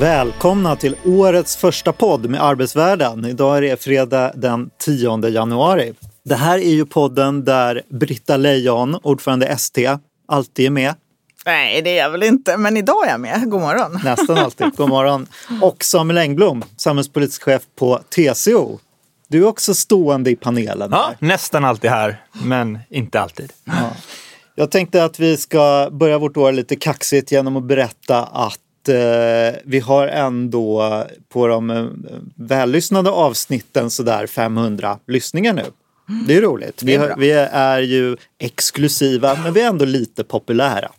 Välkomna till årets första podd med Arbetsvärlden. Idag är det fredag den 10 januari. Det här är ju podden där Britta Lejon, ordförande ST, alltid är med. Nej, det är jag väl inte, men idag är jag med. God morgon. Nästan alltid. God morgon. Och Samuel Engblom, samhällspolitisk chef på TCO. Du är också stående i panelen. Ja, här. nästan alltid här, men inte alltid. Ja. Jag tänkte att vi ska börja vårt år lite kaxigt genom att berätta att vi har ändå på de eh, vällyssnade avsnitten sådär 500 lyssningar nu. Det är roligt. Vi, är har, bra. vi är ju exklusiva men vi är ändå lite populära.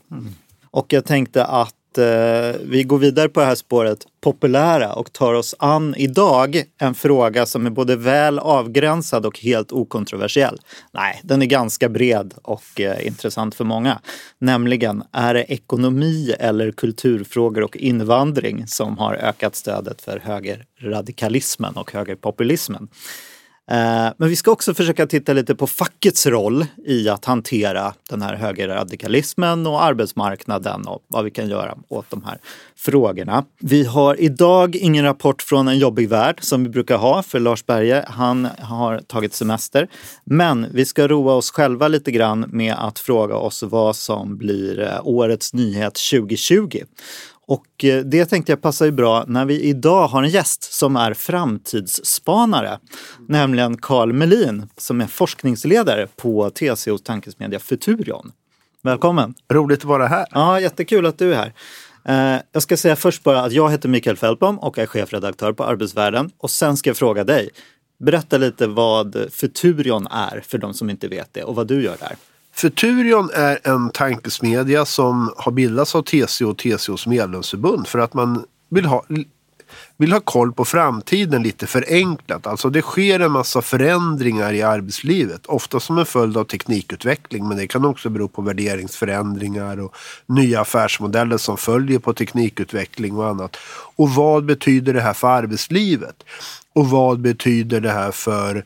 Och jag tänkte att eh, vi går vidare på det här spåret populära och tar oss an idag en fråga som är både väl avgränsad och helt okontroversiell. Nej, den är ganska bred och eh, intressant för många. Nämligen, är det ekonomi eller kulturfrågor och invandring som har ökat stödet för högerradikalismen och högerpopulismen? Eh, men vi ska också försöka titta lite på fackets roll i att hantera den här högerradikalismen och arbetsmarknaden och vad vi kan göra åt de här frågorna. Vi har idag ingen rapport från en jobbig värld som vi brukar ha för Lars Berge. Han har tagit semester. Men vi ska roa oss själva lite grann med att fråga oss vad som blir eh, årets nyhet 2020. Och eh, det tänkte jag passar ju bra när vi idag har en gäst som är framtidsspanare. Nämligen Carl Melin som är forskningsledare på TCOs tankesmedja Futurion. Välkommen! Roligt att vara här. Ja, jättekul att du är här. Eh, Jag ska säga först bara att jag heter Mikael Fältbom och är chefredaktör på Arbetsvärlden. Och sen ska jag fråga dig. Berätta lite vad Futurion är för de som inte vet det och vad du gör där. Futurion är en tankesmedja som har bildats av TCO och TCOs medlemsförbund för att man vill ha, vill ha koll på framtiden lite förenklat. Alltså det sker en massa förändringar i arbetslivet. Ofta som en följd av teknikutveckling men det kan också bero på värderingsförändringar och nya affärsmodeller som följer på teknikutveckling och annat. Och vad betyder det här för arbetslivet? Och vad betyder det här för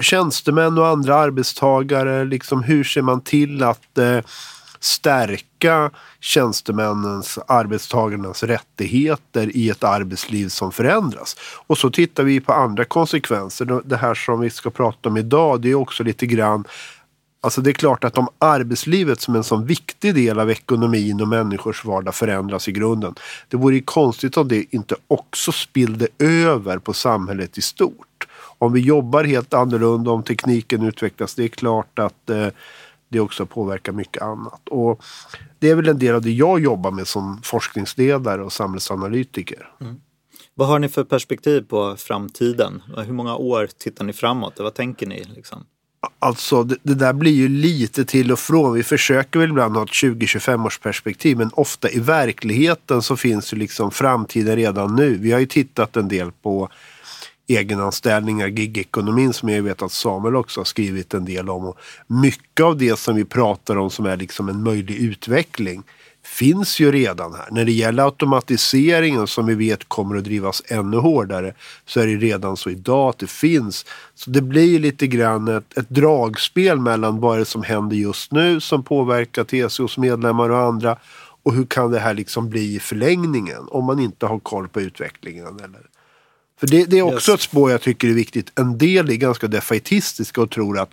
tjänstemän och andra arbetstagare? Liksom, hur ser man till att eh, stärka tjänstemännens, arbetstagarnas rättigheter i ett arbetsliv som förändras? Och så tittar vi på andra konsekvenser. Det här som vi ska prata om idag, det är också lite grann Alltså det är klart att om arbetslivet som en sån viktig del av ekonomin och människors vardag förändras i grunden. Det vore ju konstigt om det inte också spillde över på samhället i stort. Om vi jobbar helt annorlunda, om tekniken utvecklas, det är klart att eh, det också påverkar mycket annat. Och det är väl en del av det jag jobbar med som forskningsledare och samhällsanalytiker. Vad har ni för perspektiv på framtiden? Hur många år tittar ni framåt? Vad tänker ni? Liksom? Alltså det, det där blir ju lite till och från. Vi försöker väl ibland ha ett 20-25 års perspektiv men ofta i verkligheten så finns ju liksom framtiden redan nu. Vi har ju tittat en del på egenanställningar, gigekonomin som jag vet att Samuel också har skrivit en del om. Och mycket av det som vi pratar om som är liksom en möjlig utveckling finns ju redan här. När det gäller automatiseringen som vi vet kommer att drivas ännu hårdare så är det redan så idag att det finns. Så det blir ju lite grann ett, ett dragspel mellan vad är det som händer just nu som påverkar TCOs medlemmar och andra och hur kan det här liksom bli i förlängningen om man inte har koll på utvecklingen. Eller? För det, det är också Yes. ett spår jag tycker är viktigt. En del är ganska defaitistiska och tror att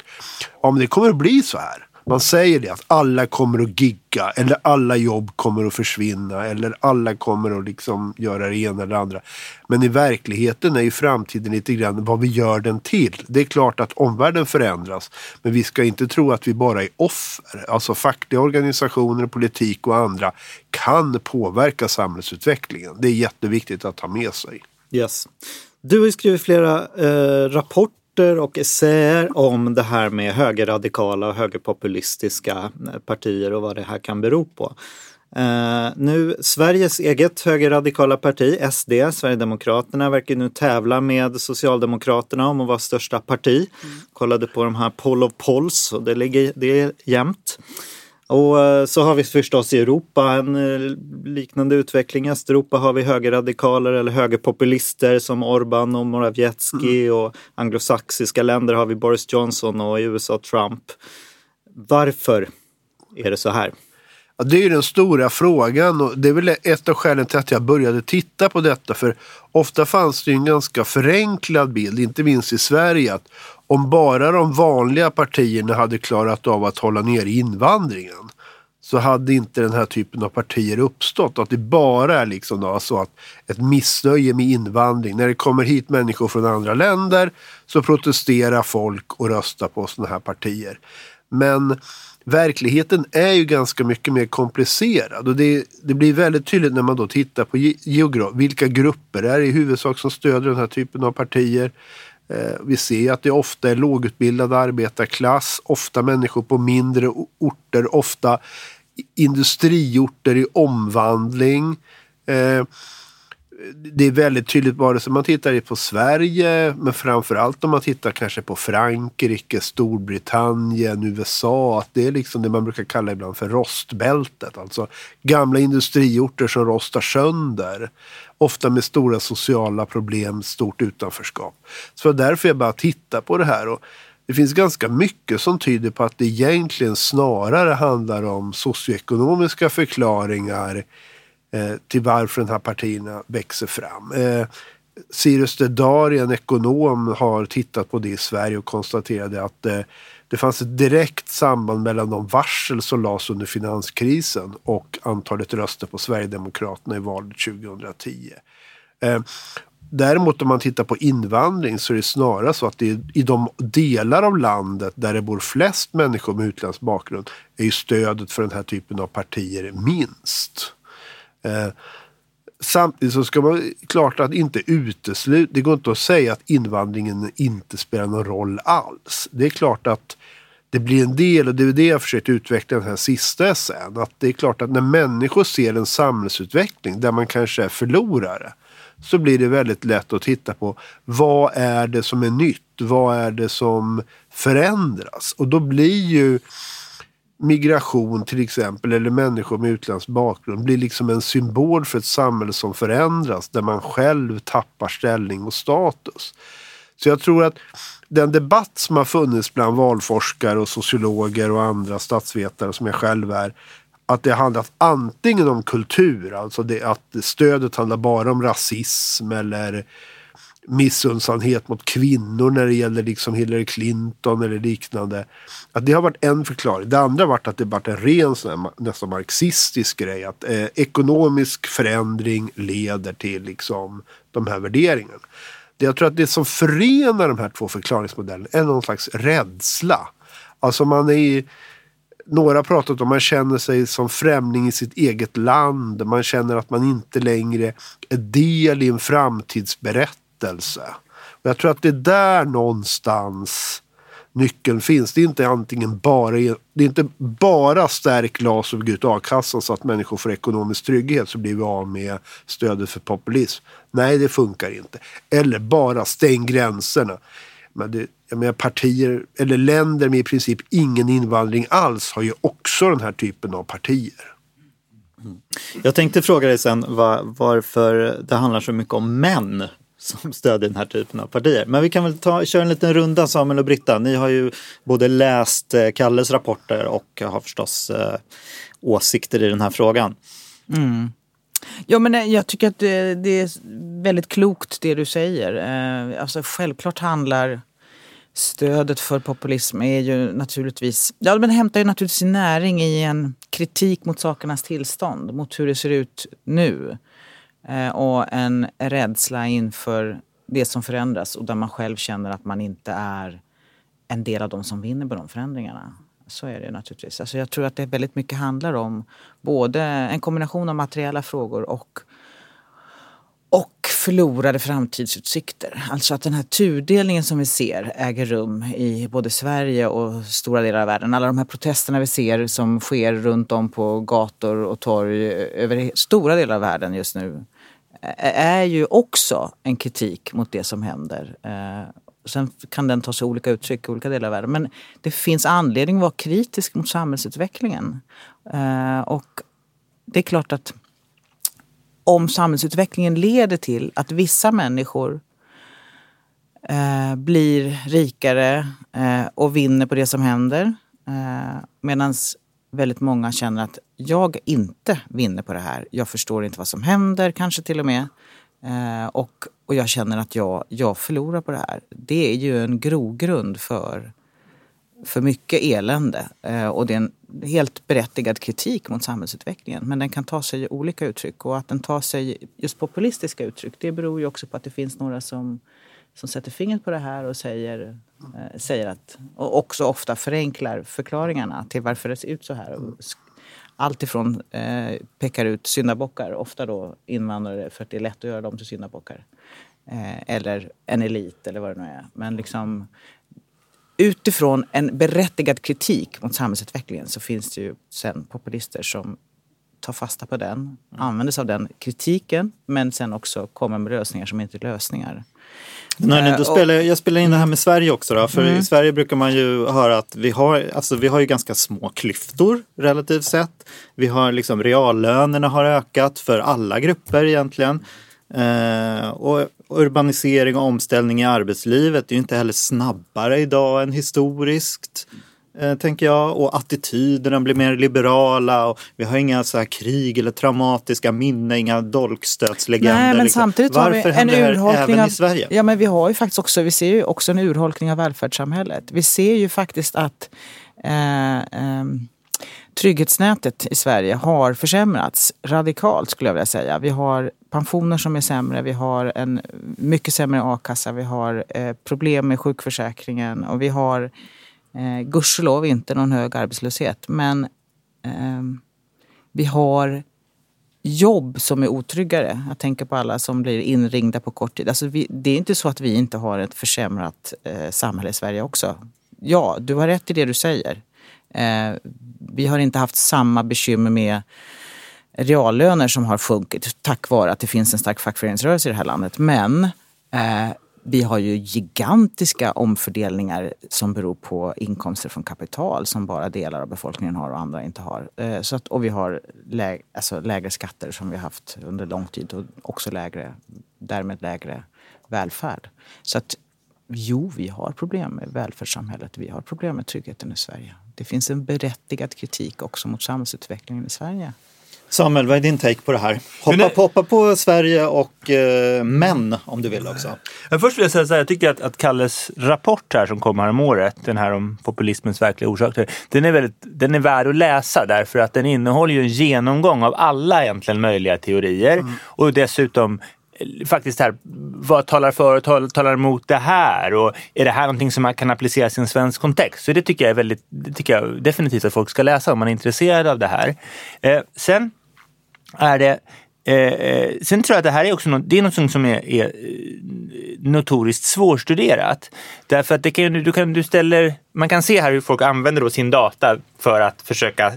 om det kommer att bli så här. Man säger det att alla kommer att gigga eller alla jobb kommer att försvinna eller alla kommer att liksom göra det ena eller det andra. Men i verkligheten är ju framtiden lite grann vad vi gör den till. Det är klart att omvärlden förändras men vi ska inte tro att vi bara är offer. Alltså fackliga organisationer, politik och andra kan påverka samhällsutvecklingen. Det är jätteviktigt att ha med sig. Yes. Du har skrivit flera eh, rapporter och essäer om det här med högerradikala och högerpopulistiska eh, partier och vad det här kan bero på. Eh, nu, Sveriges eget högerradikala parti, SD, Sverigedemokraterna, verkar nu tävla med Socialdemokraterna om att vara största parti. Kollade på de här poll of polls och det, ligger, det är jämnt. Och eh, så har vi förstås i Europa en eh, liknande utveckling. I Östeuropa har vi högerradikaler eller högerpopulister som Orbán och Morawiecki och anglosaxiska länder har vi Boris Johnson och i USA Trump. Varför är det så här? Ja, det är ju den stora frågan och det är väl ett av skälen till att jag började titta på detta. För ofta fanns det en ganska förenklad bild, inte minst i Sverige, att om bara de vanliga partierna hade klarat av att hålla ner invandringen så hade inte den här typen av partier uppstått. Att det bara är liksom då så att ett missnöje med invandring. När det kommer hit människor från andra länder så protesterar folk och röstar på sådana här partier. Men verkligheten är ju ganska mycket mer komplicerad och det, det blir väldigt tydligt när man då tittar på geogra vilka grupper är det i huvudsak som stöder den här typen av partier. Eh, vi ser att det ofta är lågutbildad arbetarklass, ofta människor på mindre orter, ofta industriorter i omvandling. Eh, det är väldigt tydligt vare sig man tittar på Sverige men framförallt om man tittar kanske på Frankrike, Storbritannien, USA. Att det är liksom det man brukar kalla ibland för rostbältet. Alltså gamla industriorter som rostar sönder. Ofta med stora sociala problem, stort utanförskap. Så det var därför jag bara titta på det här. Och det finns ganska mycket som tyder på att det egentligen snarare handlar om socioekonomiska förklaringar eh, till varför de här partierna växer fram. Eh, Cyrus Dedari, en ekonom, har tittat på det i Sverige och konstaterade att eh, det fanns ett direkt samband mellan de varsel som lades under finanskrisen och antalet röster på Sverigedemokraterna i valet 2010. Eh, Däremot om man tittar på invandring så är det snarare så att det är i de delar av landet där det bor flest människor med utländsk bakgrund är ju stödet för den här typen av partier minst. Eh, samtidigt så ska man klart att inte utesluta, det går inte att säga att invandringen inte spelar någon roll alls. Det är klart att det blir en del och det är det jag försökt utveckla den här sista essän. Att det är klart att när människor ser en samhällsutveckling där man kanske är förlorare så blir det väldigt lätt att titta på vad är det som är nytt? Vad är det som förändras? Och då blir ju migration till exempel eller människor med utländsk bakgrund blir liksom en symbol för ett samhälle som förändras där man själv tappar ställning och status. Så jag tror att den debatt som har funnits bland valforskare och sociologer och andra statsvetare som jag själv är att det handlat antingen om kultur, alltså det, att stödet handlar bara om rasism eller missundsamhet mot kvinnor när det gäller liksom Hillary Clinton eller liknande. Att det har varit en förklaring. Det andra har varit att det varit en ren sån här, nästan marxistisk grej. Att eh, ekonomisk förändring leder till liksom de här värderingarna. Det, jag tror att det som förenar de här två förklaringsmodellerna är någon slags rädsla. Alltså man är några har pratat om att man känner sig som främling i sitt eget land. Man känner att man inte längre är del i en framtidsberättelse. Och jag tror att det är där någonstans nyckeln finns. Det är inte antingen bara, det är inte bara stärk LAS och bygga ut a-kassan så att människor får ekonomisk trygghet så blir vi av med stödet för populism. Nej, det funkar inte. Eller bara stäng gränserna. Men det, jag menar, partier eller länder med i princip ingen invandring alls har ju också den här typen av partier. Jag tänkte fråga dig sen var, varför det handlar så mycket om män som stödjer den här typen av partier. Men vi kan väl ta, köra en liten runda Samuel och Britta. Ni har ju både läst eh, Kalles rapporter och har förstås eh, åsikter i den här frågan. Mm. Ja men eh, jag tycker att det, det, är väldigt klokt det du säger. Eh, alltså självklart handlar stödet för populism är ju naturligtvis, ja men hämtar ju naturligtvis sin näring i en kritik mot sakernas tillstånd, mot hur det ser ut nu. Eh, och en rädsla inför det som förändras och där man själv känner att man inte är en del av de som vinner på de förändringarna. Så är det naturligtvis. Alltså jag tror att det väldigt mycket handlar om både en kombination av materiella frågor och och förlorade framtidsutsikter. Alltså att den här tudelningen som vi ser äger rum i både Sverige och stora delar av världen. Alla de här protesterna vi ser som sker runt om på gator och torg över stora delar av världen just nu är ju också en kritik mot det som händer. Eh, sen kan den ta sig olika uttryck i olika delar av världen. Men det finns anledning att vara kritisk mot samhällsutvecklingen. Eh, och det är klart att om samhällsutvecklingen leder till att vissa människor eh, blir rikare eh, och vinner på det som händer. Eh, Medan väldigt många känner att jag inte vinner på det här. Jag förstår inte vad som händer kanske till och med. Eh, och, och jag känner att jag, jag förlorar på det här. Det är ju en grogrund för, för mycket elände. Eh, och det är en helt berättigad kritik mot samhällsutvecklingen. Men den kan ta sig olika uttryck. Och att den tar sig just populistiska uttryck det beror ju också på att det finns några som, som sätter fingret på det här och säger, eh, säger att, och också ofta förenklar förklaringarna till varför det ser ut så här. Alltifrån Allt ifrån eh, pekar ut syndabockar, ofta då invandrare för att det är lätt att göra dem till syndabockar. Eh, eller en elit eller vad det nu är. Men liksom utifrån en berättigad kritik mot samhällsutvecklingen så finns det ju sen populister som tar fasta på den, använder sig av den kritiken men sen också kommer med lösningar som inte är lösningar. Nej, Eh, då och- spelar, jag spelar in det här med Sverige också. Då, för Mm. i Sverige brukar man ju höra att vi har, alltså, vi har ju ganska små klyftor relativt sett. Vi har liksom reallönerna har ökat för alla grupper egentligen. Eh, och urbanisering och omställning i arbetslivet är ju inte heller snabbare idag än historiskt. Eh, tänker jag. Och attityderna blir mer liberala. Och vi har inga så här krig eller traumatiska minnen, inga dolkstötslegender. Nej, men liksom. samtidigt har Varför vi en urholkning även av... i Sverige? Ja, men vi har ju faktiskt också, vi ser ju också en urholkning av välfärdssamhället. Vi ser ju faktiskt att eh, ehm, trygghetsnätet i Sverige har försämrats radikalt skulle jag vilja säga. Vi har pensioner som är sämre, vi har en mycket sämre a-kassa, vi har eh, problem med sjukförsäkringen och vi har eh, gudskelov inte någon hög arbetslöshet. Men eh, vi har jobb som är otryggare. Jag tänker på alla som blir inringda på kort tid. Alltså vi, det är inte så att vi inte har ett försämrat eh, samhälle i Sverige också. Ja, du har rätt i det du säger. Eh, vi har inte haft samma bekymmer med reallöner som har sjunkit tack vare att det finns en stark fackföreningsrörelse i det här landet. Men eh, vi har ju gigantiska omfördelningar som beror på inkomster från kapital som bara delar av befolkningen har och andra inte har. Eh, så att, och vi har lä alltså lägre skatter som vi har haft under lång tid och också lägre, därmed lägre välfärd. Så att jo, vi har problem med välfärdssamhället. Vi har problem med tryggheten i Sverige. Det finns en berättigad kritik också mot samhällsutvecklingen i Sverige. Samuel, vad är din take på det här? Hoppa, det- hoppa på Sverige och eh, män om du vill också. Men först vill jag säga så här, jag tycker att, att Kalles rapport här som kom här om året, den här om populismens verkliga orsaker, den är, väldigt, den är värd att läsa därför att den innehåller ju en genomgång av alla egentligen möjliga teorier och dessutom eh, faktiskt här, vad talar för och tal- talar emot det här och är det här någonting som man kan appliceras i en svensk kontext? Så det tycker jag är väldigt, det tycker jag definitivt att folk ska läsa om man är intresserad av det här. Eh, sen är det eh, eh, sen tror jag att det här är också något, det är något som är, är eh, notoriskt svårstuderat. Därför att det kan, du kan, du ställer, man kan se här hur folk använder sin data för att försöka eh,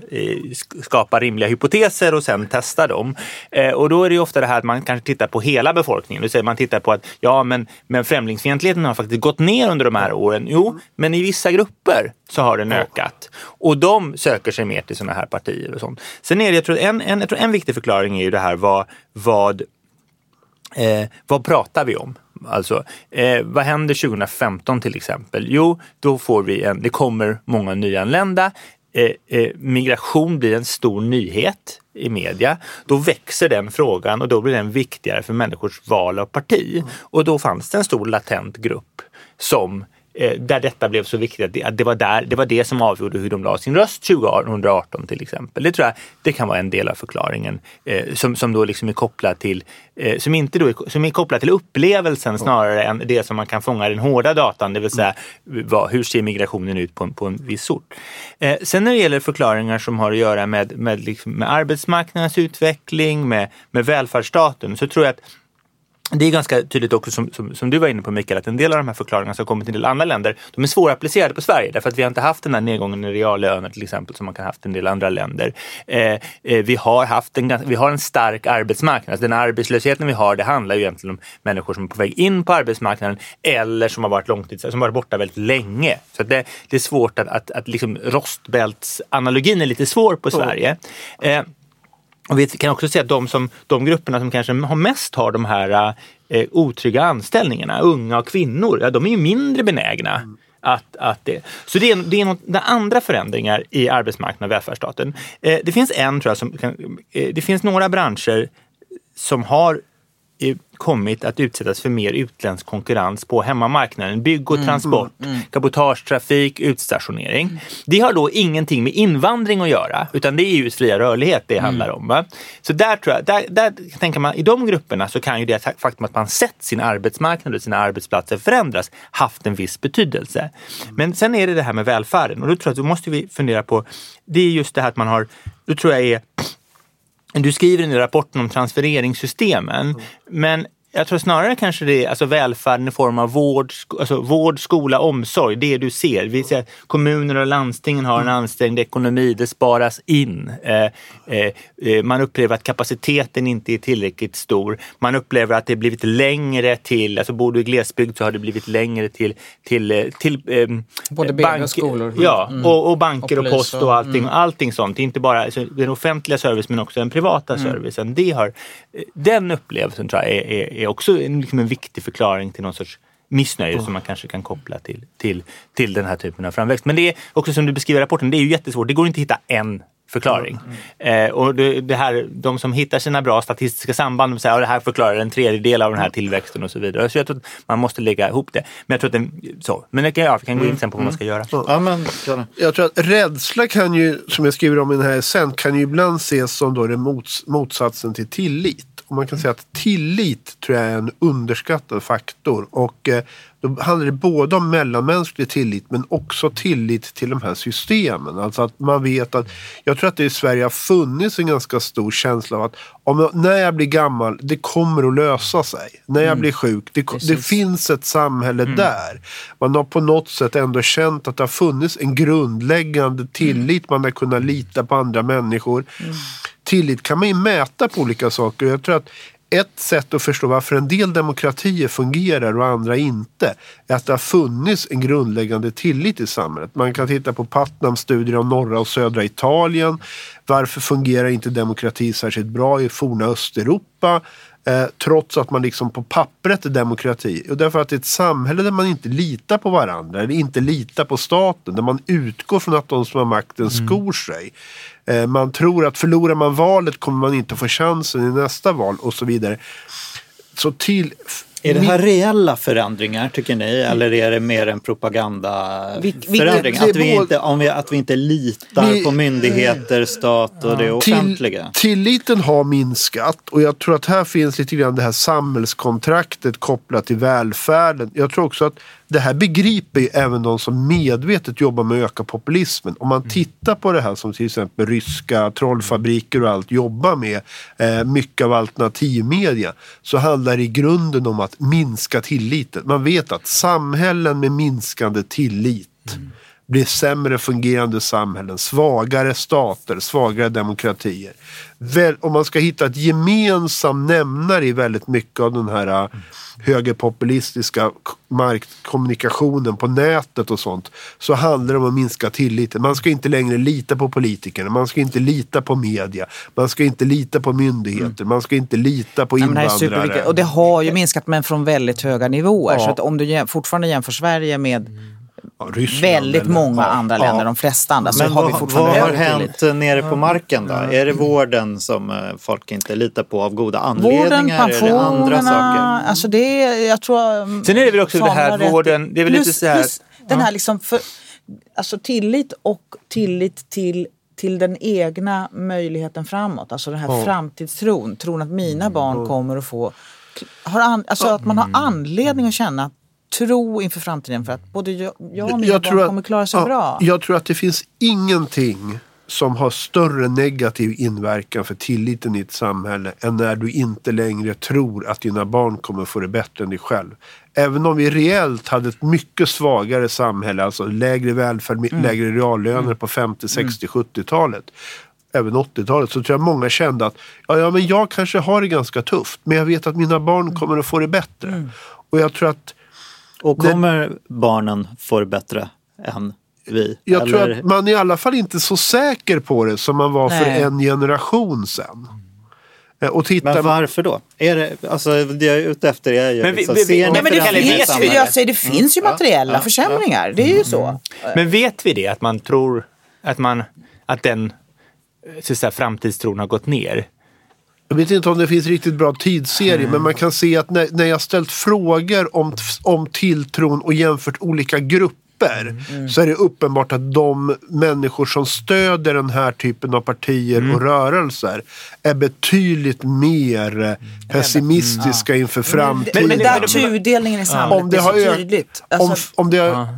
sk- skapa rimliga hypoteser och sen testa dem. Eh, och då är det ofta det här att man kanske tittar på hela befolkningen. Det säga man tittar på att ja, men, men främlingsfientligheten har faktiskt gått ner under de här åren. Jo, men i vissa grupper så har den ökat. Och de söker sig mer till sådana här partier och sånt. Sen är det, jag tror en, en, jag tror en viktig förklaring är ju det här vad, vad Eh, vad pratar vi om? Alltså, eh, vad händer 2015 till exempel? Jo, då får vi en, det kommer många nyanlända. Eh, eh, migration blir en stor nyhet i media. Då växer den frågan och då blir den viktigare för människors val av parti. Och då fanns det en stor latent grupp som där detta blev så viktigt att det, att det, var där, det var det som avgjorde hur de la sin röst 2018 till exempel. Det tror jag det kan vara en del av förklaringen eh, som, som då liksom är kopplad till eh, som inte då är, som är kopplad till upplevelsen snarare än det som man kan fånga i den hårda datan, det vill säga vad, hur ser migrationen ut på en, på en viss ort. Eh, sen när det gäller förklaringar som har att göra med, med, liksom, med arbetsmarknadens utveckling, med, med välfärdsstaten så tror jag att det är ganska tydligt också som, som, som, du var inne på Mikael, att en del av de här förklaringarna som kommit till en del andra länder, de är svårapplicerade på Sverige därför att vi har inte haft den här nedgången i reallöner till exempel som man kan haft i en del andra länder. Eh, eh, vi, har haft en, vi har en stark arbetsmarknad. Alltså den arbetslösheten vi har, det handlar ju egentligen om människor som är på väg in på arbetsmarknaden eller som har varit långtids, som har varit borta väldigt länge. Så det, det, är svårt att, att, att liksom rostbältsanalogin är lite svår på Sverige. Eh, och vi kan också se att de, som, de grupperna som kanske har mest har de här eh, otrygga anställningarna, unga och kvinnor, ja, de är ju mindre benägna mm. Att, att det. Så det är, det är något, det är andra förändringar i arbetsmarknaden och välfärdsstaten. Eh, det finns en, tror jag, som kan, eh, det finns några branscher som har kommit att utsättas för mer utländsk konkurrens på hemmamarknaden. Bygg och mm, transport, mm, mm. cabotagetrafik, utstationering. Mm. Det har då ingenting med invandring att göra utan det är ju fria rörlighet det handlar mm. om. Va? Så där tror jag, där, där tänker man, i de grupperna så kan ju det faktum att man sett sin arbetsmarknad och sina arbetsplatser förändras haft en viss betydelse. Men sen är det det här med välfärden och då tror jag att då måste vi fundera på, det är just det här att man har, då tror jag är du skriver i rapporten om transfereringssystemen, mm. men jag tror snarare kanske det är alltså välfärden i form av vård, alltså vård, skola, omsorg. Det du ser. Vi ser kommuner och landstingen har en mm. ansträngd ekonomi. Det sparas in. Eh, eh, eh, man upplever att kapaciteten inte är tillräckligt stor. Man upplever att det blivit längre till, alltså bor du i glesbygd så har det blivit längre till, till, eh, till eh, Både bank, och skolor. Ja, mm. och, och, banker och, och post och allting. Mm. allting sånt. Inte bara alltså, den offentliga servicen men också den privata mm. servicen. Det har, eh, den upplevelsen tror jag är, är är också en, liksom en viktig förklaring till någon sorts missnöje oh. som man kanske kan koppla till, till, till den här typen av framväxt. Men det är också som du beskriver i rapporten, det är ju jättesvårt. Det går inte att hitta en förklaring. Mm. Eh, och det, det, här, de som hittar sina bra statistiska samband, säger att det här förklarar en tredjedel av den här tillväxten och så vidare. Så jag tror att man måste lägga ihop det. Men jag tror att den, så. Men det kan, ja, vi kan gå in sen på vad man ska göra. Ja, men, jag tror att rädsla kan ju, som jag skriver om i den här sen, kan ju ibland ses som då det mots, motsatsen till tillit. Och man kan säga att tillit tror jag är en underskattad faktor. Och eh, då handlar det både om mellanmänsklig tillit men också tillit till de här systemen. Alltså att man vet att, jag tror att det i Sverige har funnits en ganska stor känsla av att om, när jag blir gammal, det kommer att lösa sig. När jag mm. blir sjuk, det, det, finns ett samhälle mm. där. Man har på något sätt ändå känt att det har funnits en grundläggande tillit. Man har kunnat lita på andra människor. Tillit kan man ju mäta på olika saker. Jag tror att ett sätt att förstå varför en del demokratier fungerar och andra inte är att det har funnits en grundläggande tillit i samhället. Man kan titta på Putnams studier om norra och södra Italien. Varför fungerar inte demokrati särskilt bra i forna Östeuropa? Eh, trots att man liksom på pappret är demokrati. Och därför att det är ett samhälle där man inte litar på varandra eller inte litar på staten. Där man utgår från att de som har makten mm. skor sig. Eh, man tror att förlorar man valet kommer man inte få chansen i nästa val och så vidare. Så till är det här reella förändringar tycker ni eller är det mer en propagandaförändring? Att vi inte, om vi, att vi inte litar vi, på myndigheter, stat och det offentliga? Till, tilliten har minskat och jag tror att här finns lite grann det här samhällskontraktet kopplat till välfärden. Jag tror också att det här begriper ju även de som medvetet jobbar med att öka populismen. Om man mm. tittar på det här som till exempel ryska trollfabriker och allt jobbar med, eh, mycket av alternativmedia, så handlar det i grunden om att minska tilliten. Man vet att samhällen med minskande tillit mm blir sämre fungerande samhällen, svagare stater, svagare demokratier. Väl, om man ska hitta ett gemensam nämnare i väldigt mycket av den här mm högerpopulistiska markkommunikationen på nätet och sånt så handlar det om att minska tilliten. Man ska inte längre lita på politikerna, man ska inte lita på media, man ska inte lita på myndigheter, mm. man ska inte lita på invandrare. Det och det har ju minskat men från väldigt höga nivåer. Ja. Så att om du fortfarande jämför Sverige med Ja, väldigt eller, många ja, andra länder, ja. de flesta andra. Men vad, har, vad har hänt nere på marken då? Är det vården som eh, folk inte litar på av goda anledningar? Vården, pensionerna, är det andra saker? Alltså det jag tror... Sen är det väl också det här vården, det är väl plus, lite så här... Plus den här liksom, för, alltså tillit och tillit till till den egna möjligheten framåt. Alltså den här oh. framtidstron. Tron att mina barn kommer att få... Har an, alltså att man har anledning att känna att tro inför framtiden för att både jag, och mina jag barn att, kommer klara sig ja, bra? Jag tror att det finns ingenting som har större negativ inverkan för tilliten i ett samhälle än när du inte längre tror att dina barn kommer få det bättre än dig själv. Även om vi reellt hade ett mycket svagare samhälle, alltså lägre välfärd, lägre reallöner på 50, 60, 70-talet även 80-talet så tror jag många kände att ja, ja, men jag kanske har det ganska tufft men jag vet att mina barn kommer att få det bättre. Och jag tror att Och kommer barnen få det bättre än vi? Jag Eller- tror att man är i alla fall inte så säker på det som man var för Nej. en generation sedan. Eh, Och tittar Men varför då? Är det, alltså, det jag är ute efter är ju... Men vi- liksom, vi- vi- ser ni Nej, Nej, men det finns, ju, samhället? jag säger, det finns ju materiella försämringar. Det är ju så. Men vet vi det? Att man tror att, man, att den så att säga, framtidstron har gått ner? Jag vet inte om det finns riktigt bra tidsserie men man kan se att när, när jag ställt frågor om, om tilltron och jämfört olika grupper så är det uppenbart att de människor som stöder den här typen av partier och rörelser är betydligt mer eh, pessimistiska inför framtiden. Men, men den där tudelningen i samhället om det är så tydligt. om, Alltså, om det har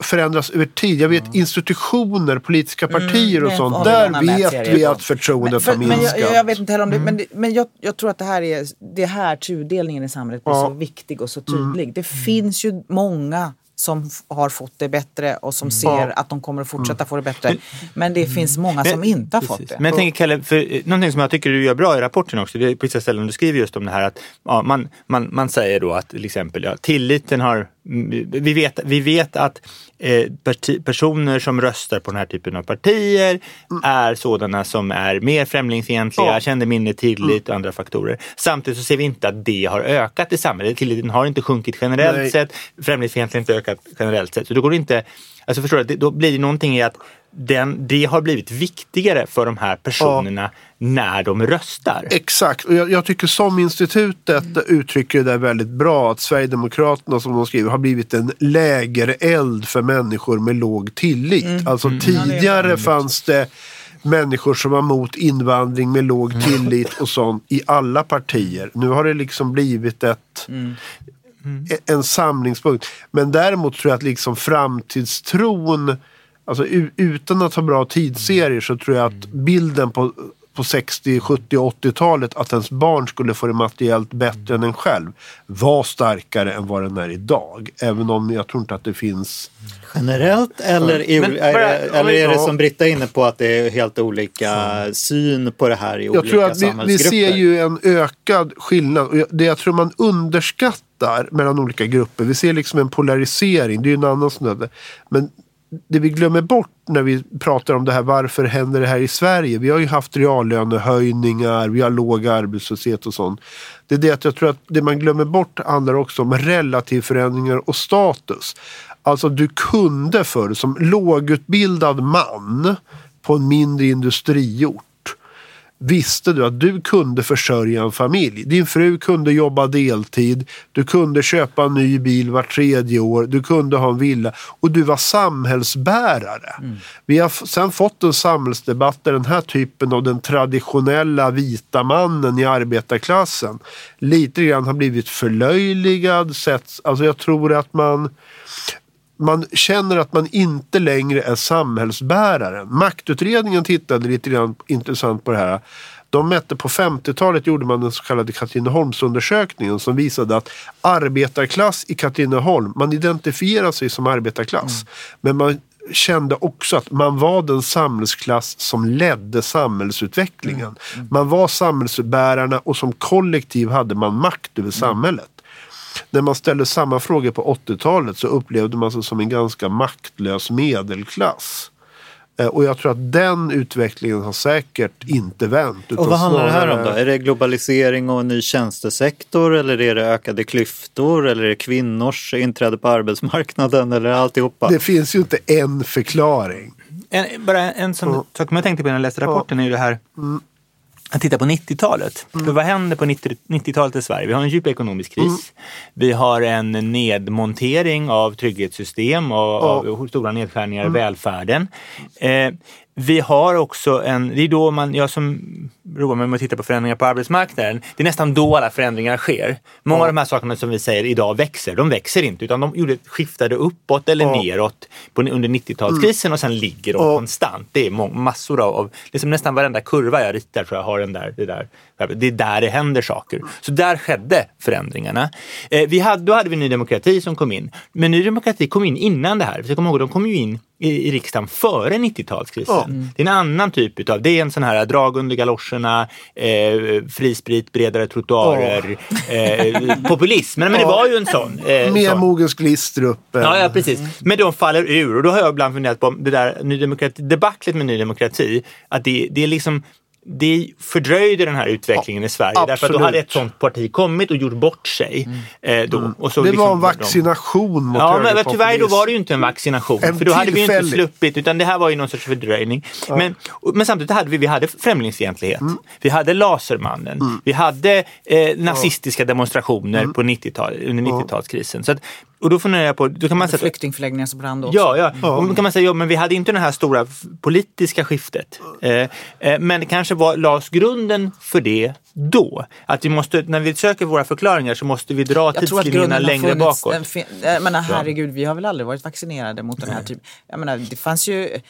förändras över tid. Jag vet institutioner, politiska partier och sånt. Där vet vi att förtroendet för, har men minskat. jag, jag vet inte heller om det, men, det, men jag, jag tror att det här är det här tudelningen i samhället blir Ja. så viktig och så tydlig. Det finns ju många som har fått det bättre och som ser att de kommer att fortsätta få det bättre. Men det finns många som inte har fått Precis. det. Men jag tänker Kalle, för någonting som jag tycker du gör bra i rapporten också, det är på vissa ställen du skriver just om det här att ja, man, man, man säger då att till exempel ja, tilliten har, mm, vi vet, vi vet att eh, parti, personer som röstar på den här typen av partier är sådana som är mer främlingsfientliga, Ja. känner mindre tillit och andra faktorer. Samtidigt så ser vi inte att det har ökat i samhället. Tilliten har inte sjunkit generellt Nej. sett, främlingsfientligheten har inte ökat generellt sett. Så då går det inte, alltså förstår du, då blir det någonting i att den, det har blivit viktigare för de här personerna när de röstar. Exakt, och jag, jag tycker som institutet uttrycker det där väldigt bra att Sverigedemokraterna som de skriver har blivit en lägereld för människor med låg tillit. Alltså tidigare fanns det människor som var mot invandring med låg tillit och sånt i alla partier. Nu har det liksom blivit ett e- en samlingspunkt. Men däremot tror jag att liksom framtidstron, alltså utan att ha bra tidsserier så tror jag att bilden på, på 60, 70, 80-talet att ens barn skulle få det materiellt bättre än en själv var starkare än vad den är idag. Även om jag tror inte att det finns Generellt eller, i, Men är, det, eller är det som Britta är inne på att det är helt olika syn på det här i Jag olika tror att vi, vi ser ju en ökad skillnad. Och det jag tror man underskattar mellan olika grupper. Vi ser liksom en polarisering. Det är ju en annan snöde. Men det vi glömmer bort när vi pratar om det här. Varför händer det här i Sverige? Vi har ju haft reallönehöjningar. Vi har låg arbetslöshet och sånt. Det är det att jag tror att det man glömmer bort handlar också om relativförändringar och status. Alltså du kunde förr som lågutbildad man på en mindre industriort visste du att du kunde försörja en familj. Din fru kunde jobba deltid, du kunde köpa en ny bil var tredje år, du kunde ha en villa och du var samhällsbärare. Vi har sen fått en samhällsdebatt där den här typen av den traditionella vita mannen i arbetarklassen lite grann har blivit förlöjligad. Alltså jag tror att man man känner att man inte längre är samhällsbäraren. Maktutredningen tittade lite grann intressant på det här. De mätte på 50-talet gjorde man den så kallade Katrineholmsundersökningen som visade att arbetarklass i Katrineholm, man identifierar sig som arbetarklass. Men man kände också att man var den samhällsklass som ledde samhällsutvecklingen. Man var samhällsbärarna och som kollektiv hade man makt över samhället. När man ställde samma frågor på 80-talet så upplevde man sig som en ganska maktlös medelklass. Eh, Och jag tror att den utvecklingen har säkert inte vänt. utan Och vad handlar det här om då? Är det globalisering och en ny tjänstesektor eller är det ökade klyftor eller är det kvinnors inträde på arbetsmarknaden eller alltihopa? Det finns ju inte en förklaring. En, bara en, sak som jag tänkte på när jag läste rapporten är ju det här att titta på 90-talet. För vad händer på 90 90-talet i Sverige? Vi har en djup ekonomisk kris. Vi har en nedmontering av trygghetssystem och av stora nedskärningar i välfärden. Eh, vi har också en, det är då man, jag som roar mig med att titta på förändringar på arbetsmarknaden, det är nästan då alla förändringar sker. Många av de här sakerna som vi säger idag växer, de växer inte utan de gjorde, skiftade uppåt eller neråt på, under 90-talskrisen och sen ligger de konstant. Det är massor av, av liksom nästan varenda kurva jag ritar tror jag har den där, det där. Det är där det händer saker. Så där skedde förändringarna. Eh, vi hade, då hade vi Ny Demokrati som kom in. Men Ny Demokrati kom in innan det här. Jag kommer ihåg, de kom ju in i, i riksdagen före 90-talskrisen. Ja. Det är en annan typ utav, det är en sån här drag under galoscherna, eh, frisprit, bredare trottoarer, eh, populism. Men, men det var ju en sån. Eh, Mer. Mogens Glistrup. eh, Ja, ja, precis. Men de faller ur och då har jag ibland funderat på det där Ny Demokrati, debaclet med Ny Demokrati, att det, det är liksom det fördröjde den här utvecklingen i Sverige. Därför att då absolut. hade ett sånt parti kommit och gjort bort sig. Eh, då. Och så Det liksom var en vaccination mot Ja, men tyvärr då var det ju inte en vaccination. En för då hade vi ju inte sluppit, utan det här var ju någon sorts fördröjning. Men, men samtidigt hade vi, vi hade främlingsfientlighet. Vi hade Lasermannen. Vi hade eh, nazistiska demonstrationer på 90-tal, under 90-talskrisen. Så att, och då funderar jag på, då kan man säga Flyktingförläggningar som brann också. Ja, ja. Och då kan man säga, ja, men vi hade inte det här stora politiska skiftet. Eh, eh, men det kanske var, lades grunden för det då. Att vi måste, när vi söker våra förklaringar så måste vi dra Jag tror att tidslinjerna grunden har längre funnits. bakåt. Fin- jag menar, herregud, vi har väl aldrig varit vaccinerade mot den här typen. Jag menar, det fanns ju...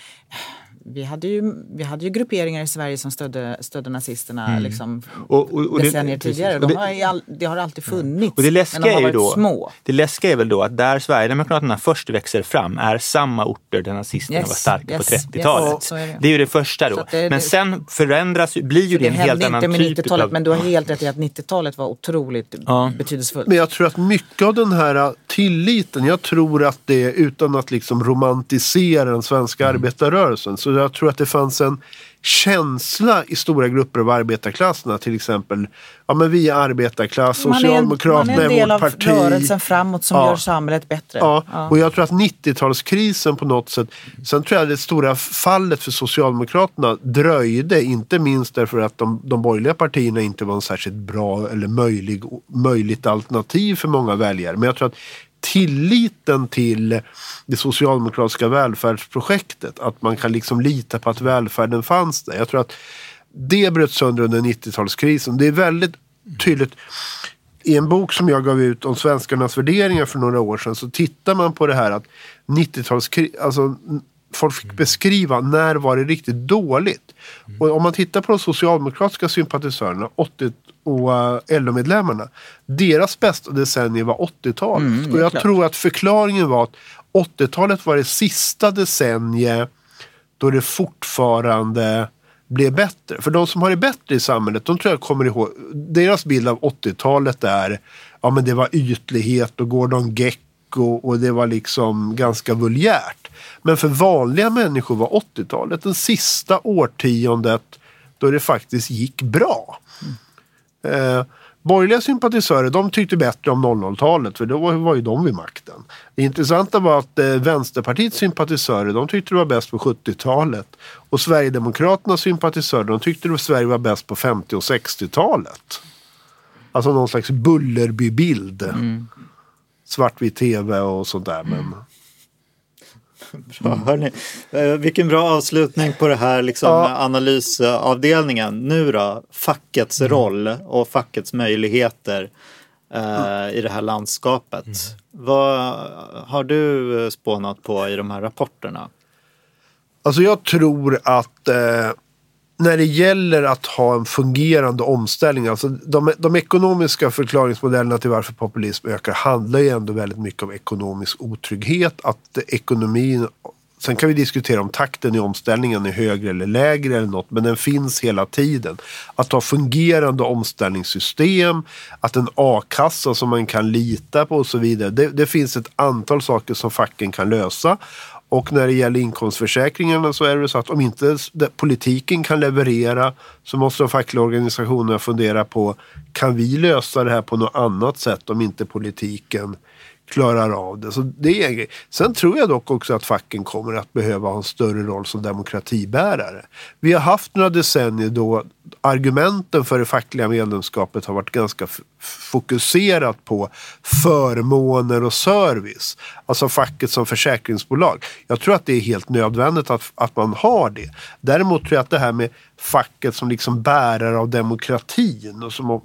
Vi hade ju, vi hade ju grupperingar i Sverige som stödde, stödde nazisterna liksom, Mm. Och- och- och det- decennier precis. tidigare. Och De det- har all, det har alltid funnits. Och det läskiga men de har är ju varit då, små. det läskiga är väl då att där Sverigedemokraterna först växer fram är samma orter där nazisterna Yes, var starka yes, på 30-talet. yes, det. det är ju det första då. Det- men det- sen förändras, blir ju det Det en helt hände annan inte med typ 90-talet utav... men du har helt rätt i att 90-talet var otroligt Ja. betydelsefullt. Men jag tror att mycket av den här tilliten, jag tror att det, utan att liksom romantisera den svenska Mm. arbetarrörelsen, så jag tror att det fanns en känsla i stora grupper av arbetarklasserna, till exempel, ja men vi är arbetarklass, Man är en- Socialdemokraterna man är en del är av vårt parti. rörelsen framåt som Ja. gör samhället bättre. Ja, Ja. och jag tror att 90-talskrisen på något sätt, sen tror jag det stora fallet för Socialdemokraterna dröjde, inte minst därför att de, de borgerliga partierna inte var en särskilt bra eller möjlig, möjligt alternativ för många väljare. Men jag tror att tilliten till det socialdemokratiska välfärdsprojektet, att man kan liksom lita på att välfärden fanns där. Jag tror att det bröt sönder under 90-talskrisen. Det är väldigt tydligt i en bok som jag gav ut om svenskarnas värderingar för några år sedan så tittar man på det här att 90-talskri... Alltså, folk fick beskriva när var det riktigt dåligt. Och om man tittar på de socialdemokratiska sympatisörerna 80 och uh, LO-medlemmarna. Deras bästa decennium var 80-talet. och jag tror att förklaringen var att 80-talet var det sista decenniet då det fortfarande blev bättre. För de som har det bättre i samhället, de tror jag kommer ihåg, deras bild av 80-talet är, ja men det var ytlighet och Gordon Gecko och det var liksom ganska vulgärt. Men för vanliga människor var 80-talet det sista årtiondet då det faktiskt gick bra. Eh, borgerliga sympatisörer de tyckte bättre om 00-talet för då var, ju de vid makten. Det intressanta var att eh, Vänsterpartiets sympatisörer de tyckte det var bäst på 70-talet. Och Sverigedemokraternas sympatisörer de tyckte att Sverige var bäst på 50 och 60-talet. Alltså någon slags Bullerby-bild. Svartvit tv och sånt där. Men... Bra, hörni. Eh, vilken bra avslutning på det här liksom, Ja. analysavdelningen. Nu då, fackets roll och fackets möjligheter eh, i det här landskapet. Vad har du eh, spånat på i de här rapporterna? Alltså jag tror att eh, när det gäller att ha en fungerande omställning, alltså de, de ekonomiska förklaringsmodellerna till varför populism ökar handlar ju ändå väldigt mycket om ekonomisk otrygghet. Att ekonomin, sen kan vi diskutera om takten i omställningen är högre eller lägre eller något, men den finns hela tiden. Att ha fungerande omställningssystem, att en a-kassa som man kan lita på och så vidare. Det, det finns ett antal saker som facken kan lösa. Och när det gäller inkomstförsäkringarna så är det så att om inte politiken kan leverera så måste de fackliga organisationerna fundera på kan vi lösa det här på något annat sätt om inte politiken klarar av det. Så det är en grej. Sen tror jag dock också att facken kommer att behöva ha en större roll som demokratibärare. Vi har haft några decennier då argumenten för det fackliga medlemskapet har varit ganska fokuserat på förmåner och service. Alltså facket som försäkringsbolag. Jag tror att det är helt nödvändigt att, att man har det. Däremot tror jag att det här med facket som liksom bärare av demokratin och som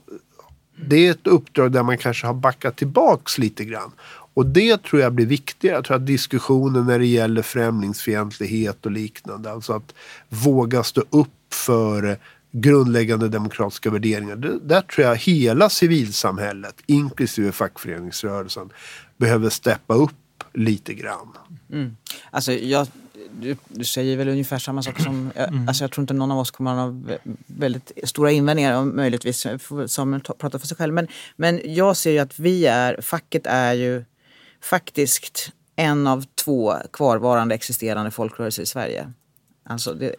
det är ett uppdrag där man kanske har backat tillbaks lite grann. Och det tror jag blir viktigare. Jag tror att diskussionen när det gäller främlingsfientlighet och liknande, alltså att våga stå upp för grundläggande demokratiska värderingar. Det, där tror jag hela civilsamhället, inklusive fackföreningsrörelsen, behöver steppa upp lite grann. Mm. Alltså, jag, du, du säger väl ungefär samma sak som... Jag, alltså, jag tror inte någon av oss kommer att ha vä- väldigt stora invändningar, om möjligtvis får Samuel ta- prata för sig själv. Men, men jag ser ju att vi är, facket är ju faktiskt en av två kvarvarande existerande folkrörelser i Sverige. Alltså det,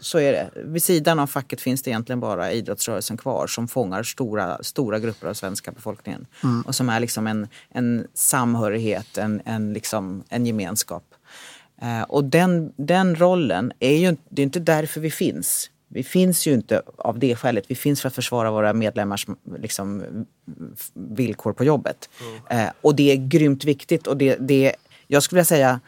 så är det. Vid sidan av facket finns det egentligen bara idrottsrörelsen kvar som fångar stora, stora grupper av svenska befolkningen. Och som är liksom en, en samhörighet, en, en, liksom, en gemenskap. Eh, och den, den rollen är ju det är inte därför vi finns. Vi finns ju inte av det skälet. Vi finns för att försvara våra medlemmars liksom, villkor på jobbet. Eh, och det är grymt viktigt. Och det, det, jag skulle vilja säga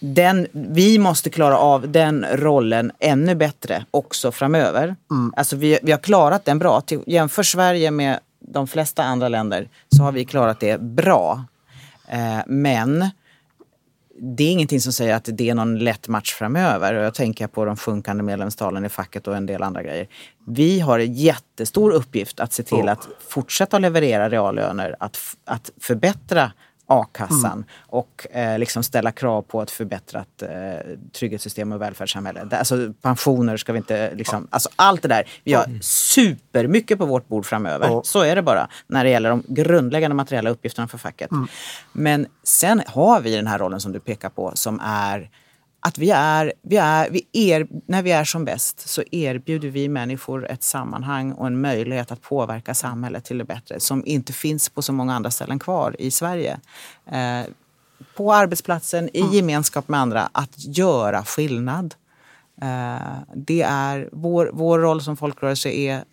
den, vi måste klara av den rollen ännu bättre också framöver. Alltså vi, vi har klarat den bra. Till, jämför Sverige med de flesta andra länder så har vi klarat det bra. Eh, men det är ingenting som säger att det är någon lätt match framöver. Jag tänker på de sjunkande medlemstalen i facket och en del andra grejer. Vi har en jättestor uppgift att se till att fortsätta leverera reallöner, att, att förbättra a-kassan och eh, liksom ställa krav på ett förbättrat eh, trygghetssystem och välfärdssamhälle. Det- Alltså, pensioner ska vi inte... Liksom, alltså, allt det där. Vi har supermycket på vårt bord framöver. Så är det bara när det gäller de grundläggande materiella uppgifterna för facket. Men sen har vi den här rollen som du pekar på som är att vi är, vi är, vi er, när vi är som bäst så erbjuder vi människor ett sammanhang och en möjlighet att påverka samhället till det bättre som inte finns på så många andra ställen kvar i Sverige. Eh, på arbetsplatsen, i gemenskap med andra, att göra skillnad. Eh, det är vår, vår roll som folkrörelse är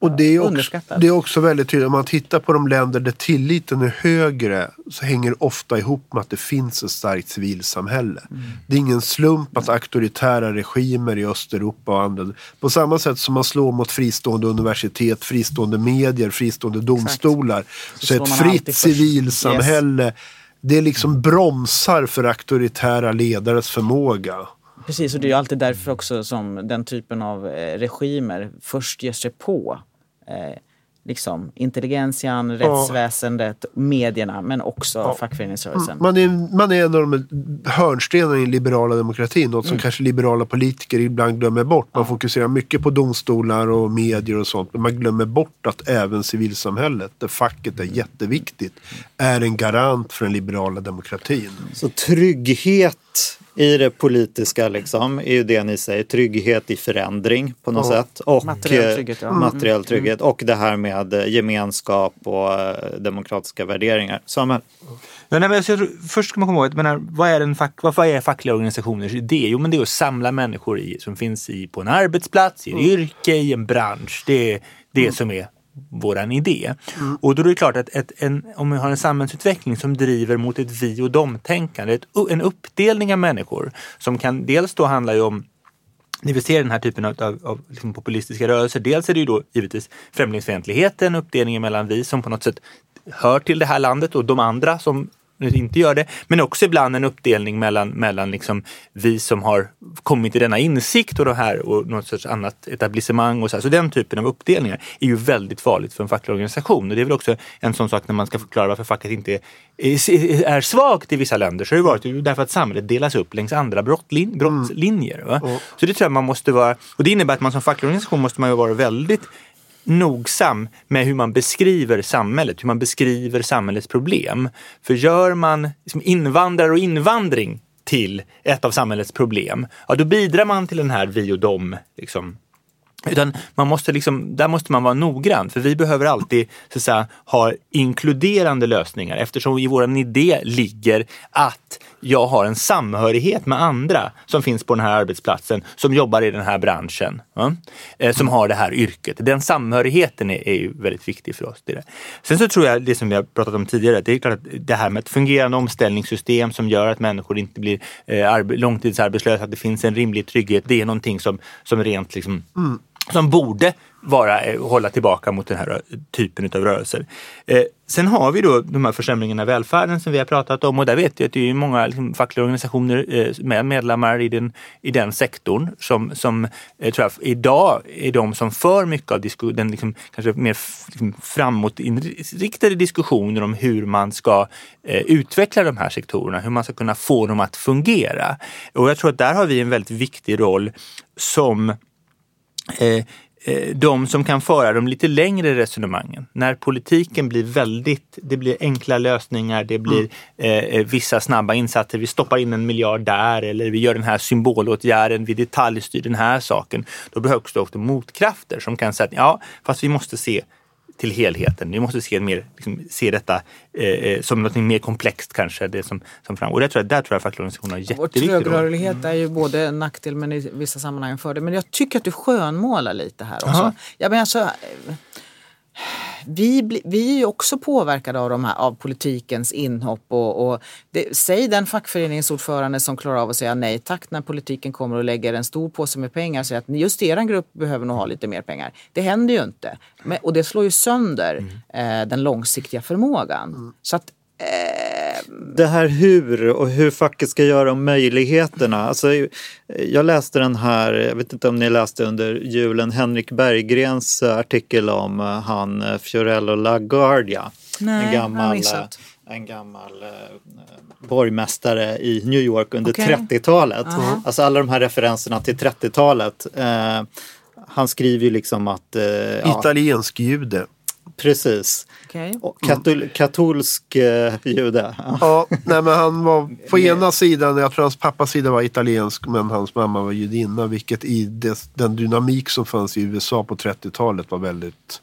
Och det är, också, det är också väldigt tydligt, om man tittar på de länder där tilliten är högre så hänger det ofta ihop med att det finns ett starkt civilsamhälle. Det är ingen slump att auktoritära regimer i Östeuropa och andra, på samma sätt som man slår mot fristående universitet, fristående medier, fristående domstolar, så, slår ett fritt civilsamhälle det liksom bromsar för auktoritära ledares förmåga. Precis, och det är ju alltid därför också som den typen av eh, regimer först ger sig på eh, liksom, intelligensian, rättsväsendet, medierna men också fackföreningsrörelsen. Man är, man är en av de hörnstenarna i den liberala demokratin. Något som kanske liberala politiker ibland glömmer bort. Man fokuserar mycket på domstolar och medier och sånt. Men man glömmer bort att även civilsamhället, där facket är jätteviktigt, är en garant för den liberala demokratin. Så trygghet i det politiska liksom, är ju det ni säger. Trygghet i förändring på något sätt. Och Materiell eh, trygghet, ja. Mm. materiell trygghet. Och det här med eh, gemenskap och eh, demokratiska värderingar. Samuel? Ja, nej, men tror, först ska man komma ihåg, menar, vad, är en fack, vad, är fackliga organisationers idé? Jo, men det är att samla människor i, som finns i, på en arbetsplats, i ett yrke, i en bransch. Det är det som är våran idé. Och då är det klart att ett, en, om vi har en samhällsutveckling som driver mot ett vi och dom-tänkande, en uppdelning av människor som kan dels då handla om när vi ser den här typen av, av, av liksom populistiska rörelser, dels är det ju då givetvis främlingsfientligheten, uppdelningen mellan vi som på något sätt hör till det här landet och de andra som inte gör det. Men också ibland en uppdelning mellan, mellan liksom vi som har kommit till denna insikt och det här och något sorts annat etablissemang. Och så, här. så den typen av uppdelningar är ju väldigt farligt för en facklig organisation. Och det är väl också en sån sak när man ska förklara varför facket inte är, är svagt i vissa länder. Så har det varit därför att samhället delas upp längs andra brottlin, brottslinjer. Va? Så det tror jag man måste vara, och det innebär att man som facklig organisation måste man ju vara väldigt nogsam med hur man beskriver samhället, hur man beskriver samhällets problem. För gör man liksom invandrare och invandring till ett av samhällets problem, ja då bidrar man till den här vi och dom liksom, Utan man måste liksom, där måste man vara noggrann för vi behöver alltid så att säga, ha inkluderande lösningar eftersom i vår idé ligger att jag har en samhörighet med andra som finns på den här arbetsplatsen, som jobbar i den här branschen, ja, eh, som har det här yrket. Den samhörigheten är, är ju väldigt viktig för oss. Det där. Sen så tror jag, det som vi har pratat om tidigare, det är klart att det här med ett fungerande omställningssystem som gör att människor inte blir eh, långtidsarbetslösa, att det finns en rimlig trygghet, det är någonting som, som rent liksom, mm som borde vara, eh, hålla tillbaka mot den här eh, typen av rörelser. Eh, sen har vi då de här försämringarna i välfärden som vi har pratat om och där vet jag att det är många liksom, fackliga organisationer eh, med medlemmar i den, i den sektorn som, som eh, tror jag, idag är de som för mycket av disku, den liksom, kanske mer liksom, framåtinriktade diskussioner om hur man ska eh, utveckla de här sektorerna, hur man ska kunna få dem att fungera. Och jag tror att där har vi en väldigt viktig roll som eh, Eh, de som kan föra de lite längre resonemangen. När politiken blir väldigt, det blir enkla lösningar, det blir mm. eh, vissa snabba insatser. Vi stoppar in en miljard där eller vi gör den här symbolåtgärden, vi detaljstyr den här saken. Då behövs det också motkrafter som kan säga att ja, fast vi måste se till helheten. Vi måste se, mer, liksom, se detta eh, eh som något mer komplext kanske. Det som, som fram. Och där tror jag, där tror jag fackliga organisationer har jätteviktig roll. Trögrörlighet är ju både en nackdel men i vissa sammanhang en fördel. Men jag tycker att du skönmålar lite här också. Ja, men alltså, vi, vi är ju också påverkade av, de här, av politikens inhopp. Och, och det, säg den fackföreningsordförande som klarar av att säga nej tack när politiken kommer och lägger en stor påse med pengar och säger att just er grupp behöver nog ha lite mer pengar. Det händer ju inte. Men, och det slår ju sönder mm. eh, den långsiktiga förmågan. Mm. Så att det här hur och hur facket ska göra om möjligheterna. Alltså, jag läste den här, jag vet inte om ni läste under julen, Henrik Berggrens artikel om eh, han eh, Fiorello LaGuardia. Nej, en gammal, eh, en gammal borgmästare i New York under okay. 30-talet. Uh -huh. Alltså alla de här referenserna till 30-talet. Eh, han skriver ju liksom att... Eh, Italiensk jude. Precis. Okay. Katol katolsk eh, jude. Ja, nej, men han var på ena sidan, jag tror hans pappas sida var italiensk men hans mamma var judinna. Vilket i det, den dynamik som fanns i USA på 30-talet var väldigt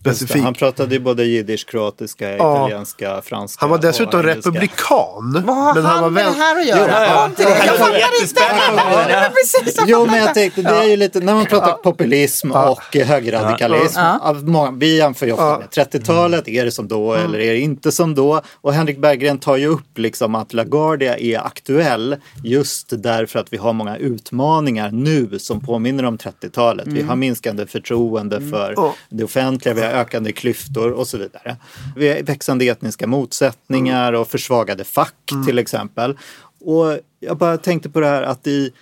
specifik. Han pratade ju både jiddisch, kroatiska, ja. italienska, franska. Han var dessutom republikan. Vad har men han, han med det här att göra? Kom till det. Jag fattar inte. Jo, men jag tänkte, det är ju lite, när man pratar populism och högerradikalism. Vi jämför ju ofta med 30-talet, är det som då mm. eller är det inte som då? Och Henrik Berggren tar ju upp liksom att LaGuardia är aktuell just därför att vi har många utmaningar nu som påminner om 30-talet. Vi mm. har minskande förtroende mm. för det offentliga, vi har ökande klyftor och så vidare. Vi har växande etniska motsättningar och försvagade fack mm. till exempel. Och jag bara tänkte på det här att i,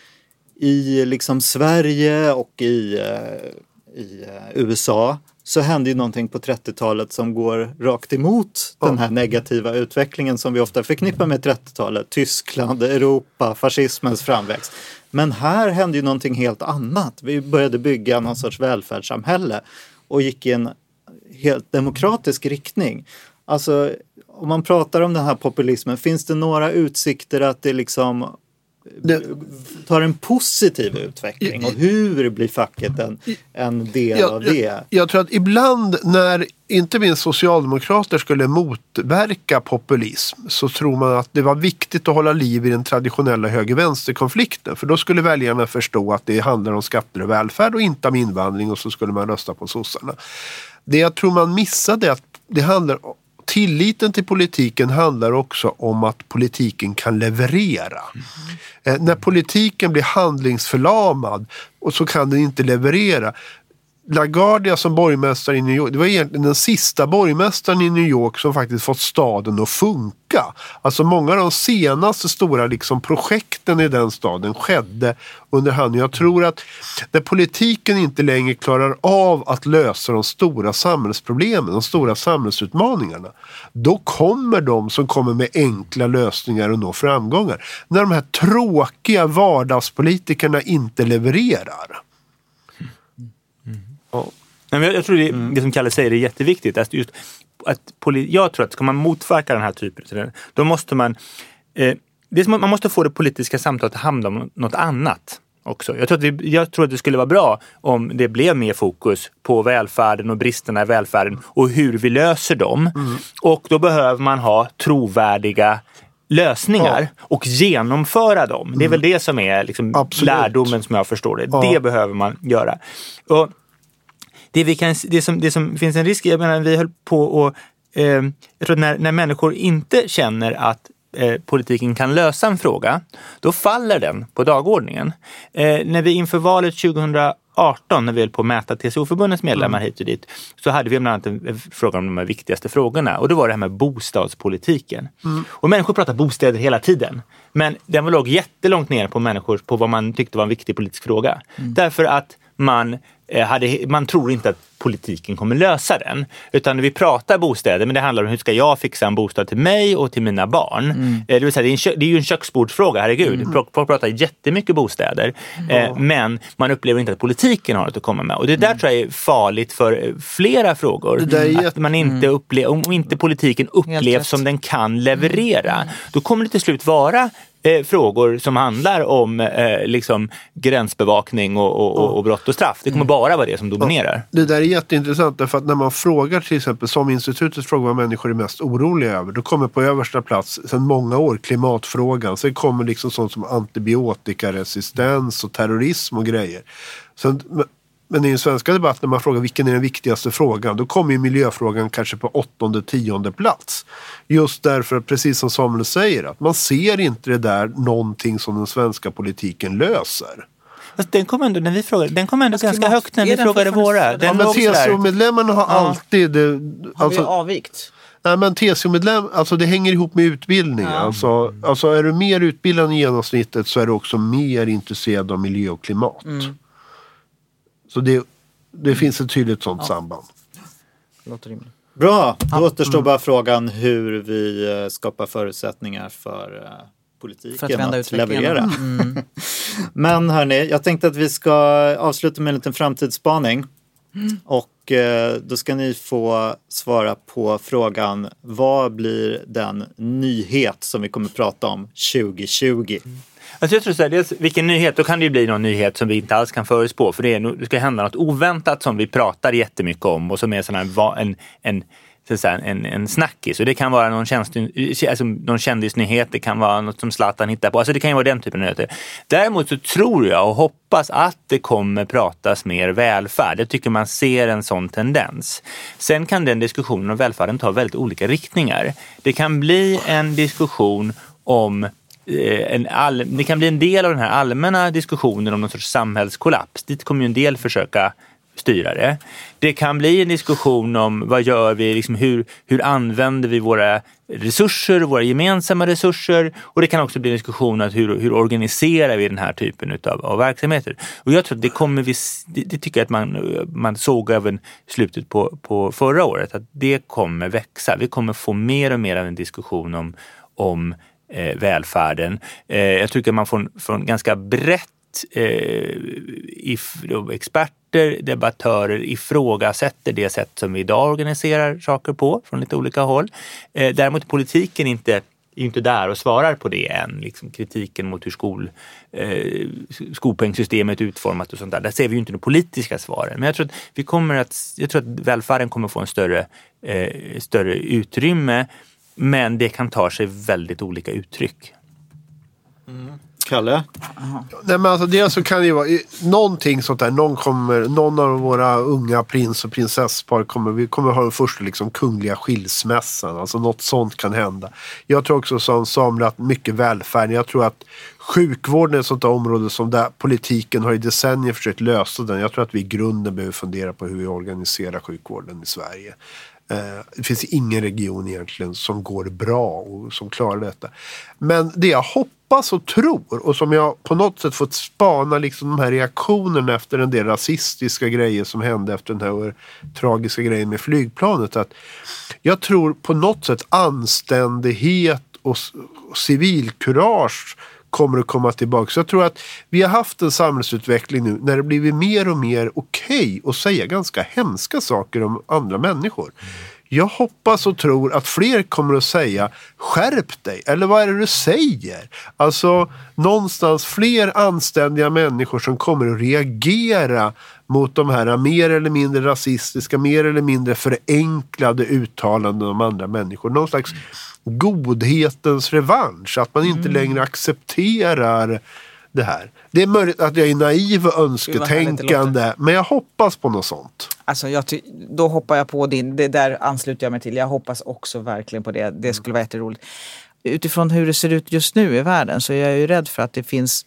i liksom Sverige och i, eh, i eh, USA så hände ju någonting på 30-talet som går rakt emot den här negativa utvecklingen som vi ofta förknippar med 30-talet. Tyskland, Europa, fascismens framväxt. Men här hände ju någonting helt annat. Vi började bygga någon sorts välfärdssamhälle och gick i en helt demokratisk riktning. Alltså, om man pratar om den här populismen, finns det några utsikter att det liksom det, tar en positiv utveckling och hur blir facket en, en del jag, av det? Jag, jag, tror att ibland när inte minst socialdemokrater skulle motverka populism så tror man att det var viktigt att hålla liv i den traditionella höger-vänster-konflikten. För då skulle väljarna förstå att det handlar om skatter och välfärd och inte om invandring och så skulle man rösta på sossarna. Det jag tror man missade är att det handlar Tilliten till politiken handlar också om att politiken kan leverera. Mm. Eh, när politiken blir handlingsförlamad och så kan den inte leverera LaGuardia som borgmästare i New York, det var egentligen den sista borgmästaren i New York som faktiskt fått staden att funka. Alltså många av de senaste stora liksom, projekten i den staden skedde under han. Jag tror att när politiken inte längre klarar av att lösa de stora samhällsproblemen, de stora samhällsutmaningarna, då kommer de som kommer med enkla lösningar och nå framgångar. När de här tråkiga vardagspolitikerna inte levererar Ja. jag tror det, mm. det som Kalle säger är jätteviktigt. Att just, att jag tror att ska man motverka den här typen, då måste man eh, man måste få det politiska samtalet att handla om något annat. också. Jag tror, att det, jag tror att det skulle vara bra om det blev mer fokus på välfärden och bristerna i välfärden och hur vi löser dem. Och då behöver man ha trovärdiga lösningar och genomföra dem. Det är väl det som är liksom lärdomen som jag förstår det. Ja. Det behöver man göra. Och det, vi kan, det, som, det som finns en risk i, jag menar vi höll på och eh, jag tror att när, när människor inte känner att eh, politiken kan lösa en fråga, då faller den på dagordningen. Eh, när vi inför valet 2018, när vi höll på att mäta TCO-förbundets medlemmar hit och dit, så hade vi bland annat en, en fråga om de här viktigaste frågorna och det var det här med bostadspolitiken. Och människor pratar bostäder hela tiden. Men den låg jättelångt ner på människor på vad man tyckte var en viktig politisk fråga. Därför att man, eh, hade, man tror inte att politiken kommer lösa den. Utan vi pratar bostäder, men det handlar om hur ska jag fixa en bostad till mig och till mina barn. Eh, Det, vill säga, det, är en, kö- det är ju en köksbordsfråga, herregud. Mm. Folk pratar jättemycket bostäder. Eh, men man upplever inte att politiken har något att komma med. Och det där tror jag är farligt för flera frågor. Är att man inte upplever, om inte politiken rätt. upplevs som den kan leverera, då kommer det till slut vara eh, frågor som handlar om eh, liksom gränsbevakning och, och, och, och brott och straff. Det kommer bara vara det som dominerar. Det där är jätteintressant därför att när man frågar till exempel som institutet frågar vad människor är mest oroliga över. Då kommer på översta plats sedan många år klimatfrågan. Sen kommer liksom sånt som antibiotikaresistens och terrorism och grejer. Sen, men- i den svenska debatten när man frågar vilken är den viktigaste frågan. Då kommer ju miljöfrågan kanske på åttonde, tionde plats. Just därför att precis som Samuel säger att man ser inte det där någonting som den svenska politiken löser. Fast den kom ändå, när vi frågade, den kom ändå ganska högt när är vi den frågade våra. Den Ja, men. TCO-medlemmarna har alltid... Det, Har vi alltså, avvikt? nej, men TCO-medlem, alltså det hänger ihop med utbildning. Alltså, alltså är du mer utbildad än genomsnittet så är du också mer intresserad av miljö och klimat. Så det, det finns ett tydligt sånt samband. Låter rimligt. Bra, då återstår bara frågan hur vi eh, skapar förutsättningar för eh, politiken För att vända utvecklingen. leverera. Men hörni, jag tänkte att vi ska avsluta med en liten framtidsspaning. Och eh, då ska ni få svara på frågan vad blir den nyhet som vi kommer prata om 2020? Alltså jag tror så här, dels, vilken nyhet, då kan det ju bli någon nyhet som vi inte alls kan förutspå. För det, är, det ska hända något oväntat som vi pratar jättemycket om och som är sån här, en, en, en, en snackis. Och det kan vara någon, tjänst, alltså någon kändisnyhet, det kan vara något som Zlatan hittar på. Alltså det kan ju vara den typen av nyheter. Däremot så tror jag och hoppas att det kommer pratas mer välfärd. Jag tycker man ser en sån tendens. Sen kan den diskussionen om välfärden ta väldigt olika riktningar. Det kan bli en diskussion om Eh, en all, det kan bli en del av den här allmänna diskussionen om någon sorts samhällskollaps. Dit kommer ju en del försöka styra det. Det kan bli en diskussion om vad gör vi, liksom hur, hur använder vi våra resurser, våra gemensamma resurser och det kan också bli en diskussion om hur, hur organiserar vi den här typen utav, av verksamheter. Och jag tror att det kommer vi, det, det tycker jag att man, man såg även i slutet på, på förra året, att det kommer växa. Vi kommer få mer och mer av en diskussion om, om eh, välfärden. Eh, jag tycker man får, från ganska brett eh, if, då experter, debattörer ifrågasätter det sätt som vi idag organiserar saker på från lite olika håll. Eh, däremot politiken inte är inte där och svarar på det än. Liksom kritiken mot hur skol, eh, skolpengssystemet är utformat och sånt där. Där ser vi ju inte de politiska svaren. Men jag tror att, vi kommer att, jag tror att välfärden kommer få en större, eh, större utrymme. Men det kan ta sig väldigt olika uttryck. Kalle? Nej, men alltså dels så kan det ju vara någonting sånt där. Någon, kommer, någon av våra unga prins och prinsesspar kommer, vi kommer ha den första liksom kungliga skilsmässan. Alltså något sånt kan hända. Jag tror också som Samuel att mycket välfärd. Jag tror att sjukvården är ett sånt där område som där politiken har i decennier försökt lösa den. Jag tror att vi i grunden behöver fundera på hur vi organiserar sjukvården i Sverige. Eh, det finns ingen region egentligen som går bra och som klarar detta. Men det jag hoppas och tror och som jag på något sätt fått spana liksom de här reaktionerna efter en del rasistiska grejer som hände efter den här tragiska grejen med flygplanet. Att jag tror på något sätt anständighet och civilkurage kommer att komma tillbaka. Så jag tror att vi har haft en samhällsutveckling nu när det blivit mer och mer okej att säga ganska hemska saker om andra människor. Jag hoppas och tror att fler kommer att säga skärp dig. Eller vad är det du säger? Alltså någonstans fler anständiga människor som kommer att reagera mot de här mer eller mindre rasistiska, mer eller mindre förenklade uttalanden om andra människor. Någon slags godhetens revansch. Att man inte längre accepterar det här. Det är möjligt att jag är naiv och önsketänkande. Men jag hoppas på något sånt. Alltså jag då hoppar jag på din, det där ansluter jag mig till. Jag hoppas också verkliligen på det. Det skulle vara jätteroligt. Utifrån hur det ser ut just nu i världen så är jag ju rädd för att det finns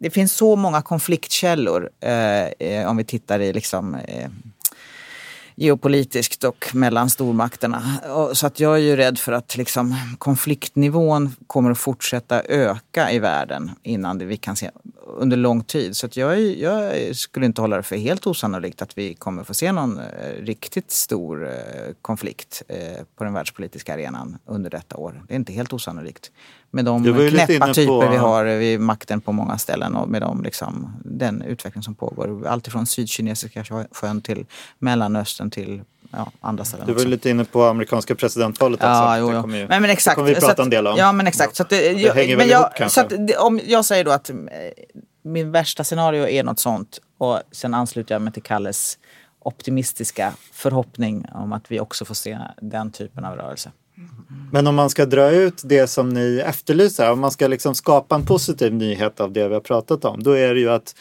det finns så många konfliktkällor eh, eh, om vi tittar i liksom eh, geopolitiskt och mellan stormakterna. Så att jag är ju rädd för att liksom, konfliktnivån kommer att fortsätta öka i världen innan det vi kan se under lång tid. Så att jag, jag skulle inte hålla det för helt osannolikt att vi kommer få se någon eh, riktigt stor eh, konflikt eh, på den världspolitiska arenan under detta år. Det är inte helt osannolikt. Med de knäppa typer på- vi har vid makten på många ställen och med de, liksom, den utveckling som pågår. Alltifrån Sydkinesiska sjön till Mellanöstern till ja, andra ställen Du var också. lite inne på amerikanska presidentvalet. Ja, jo, det jo. kommer, ju, men exakt. det kommer vi prata att- en del om. Ja, men exakt. Så att det, jag, hänger väl jag, ihop kanske. Att det, om jag säger då att eh, min värsta scenario är något sånt och sen ansluter jag mig till Kalles optimistiska förhoppning om att vi också får se den typen av rörelse. Men om man ska dra ut det som ni efterlyser, om man ska liksom skapa en positiv nyhet av det vi har pratat om, då är det ju att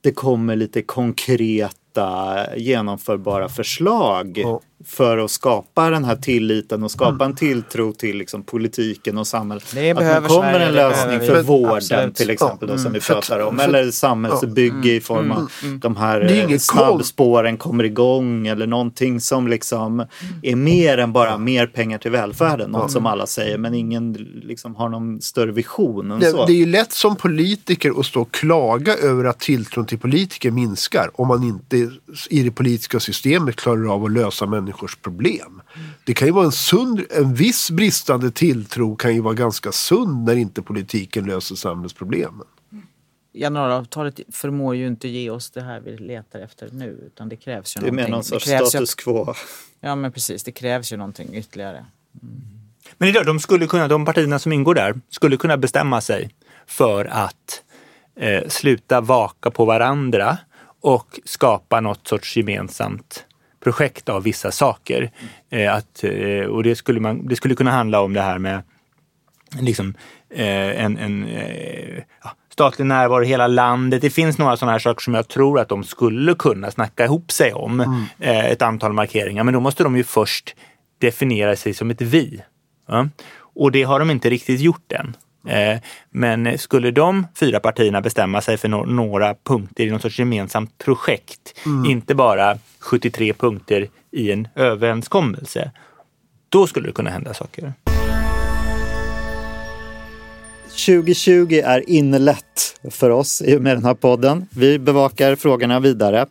det kommer lite konkreta genomförbara förslag. Och, för att skapa den här tilliten och skapa en tilltro till liksom politiken och samhället. Det att behöver det kommer Sverige, en lösning för vården Absolut. till exempel då, som vi För- pratar om. Eller samhällsbygge i form av de här eh, snabbspåren kommer igång eller någonting som liksom är mer än bara mer pengar till välfärden. Något som alla säger men ingen liksom har någon större vision än Det, så. det är ju lätt som politiker att stå och klaga över att tilltron till politiker minskar om man inte i det politiska systemet klarar av att lösa människors problem. Det kan ju vara en sund, en viss bristande tilltro kan ju vara ganska sund när inte politiken löser samhällsproblemen. Januariavtalet förmår ju inte ge oss det här vi letar efter nu utan det krävs ju det någonting. någon sorts krävs ju- status quo. Ja men precis, det krävs ju någonting ytterligare. Men det är klart, de, skulle kunna, de partierna som ingår där skulle kunna bestämma sig för att eh, sluta vaka på varandra och skapa något sorts gemensamt projekt av vissa saker. Eh, att, eh, och det skulle, man, det skulle kunna handla om det här med liksom, eh, en, en eh, ja, statlig närvaro i hela landet. Det finns några sådana här saker som jag tror att de skulle kunna snacka ihop sig om. Eh, ett antal markeringar. Men då måste de ju först definiera sig som ett vi. Ja? Och det har de inte riktigt gjort än. Eh, men skulle de fyra partierna bestämma sig för några punkter i något sorts gemensamt projekt, inte bara 73 punkter i en överenskommelse, då skulle det kunna hända saker. 2020 är inlett för oss i och med den här podden. Vi bevakar frågorna vidare.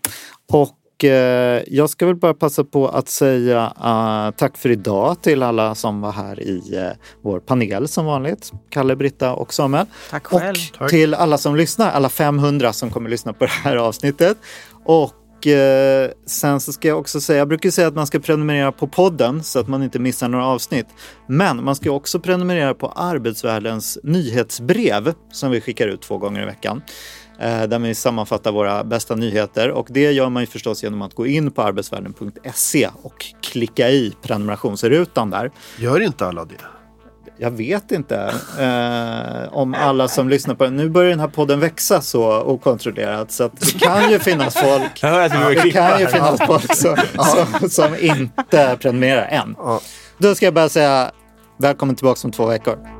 Och eh, jag ska väl bara passa på att säga eh, tack för idag till alla som var här i eh, vår panel som vanligt. Kalle, Britta och Samuel. Tack själv. Och till alla som lyssnar, alla 500 som kommer lyssna på det här avsnittet. Och sen så ska jag också säga, jag brukar säga att man ska prenumerera på podden så att man inte missar några avsnitt. Men man ska också prenumerera på Arbetsvärldens nyhetsbrev som vi skickar ut två gånger i veckan. Eh, där vi sammanfattar våra bästa nyheter och det gör man ju förstås genom att gå in på arbetsvärlden.se och klicka i prenumerationsrutan där. Gör inte alla det? Jag vet inte eh, om alla som lyssnar på den. Nu börjar den här podden växa så okontrollerat så att det kan ju finnas folk det kan ju finnas folk som, som, som inte prenumererar än. Då ska jag bara säga välkommen tillbaka om två veckor.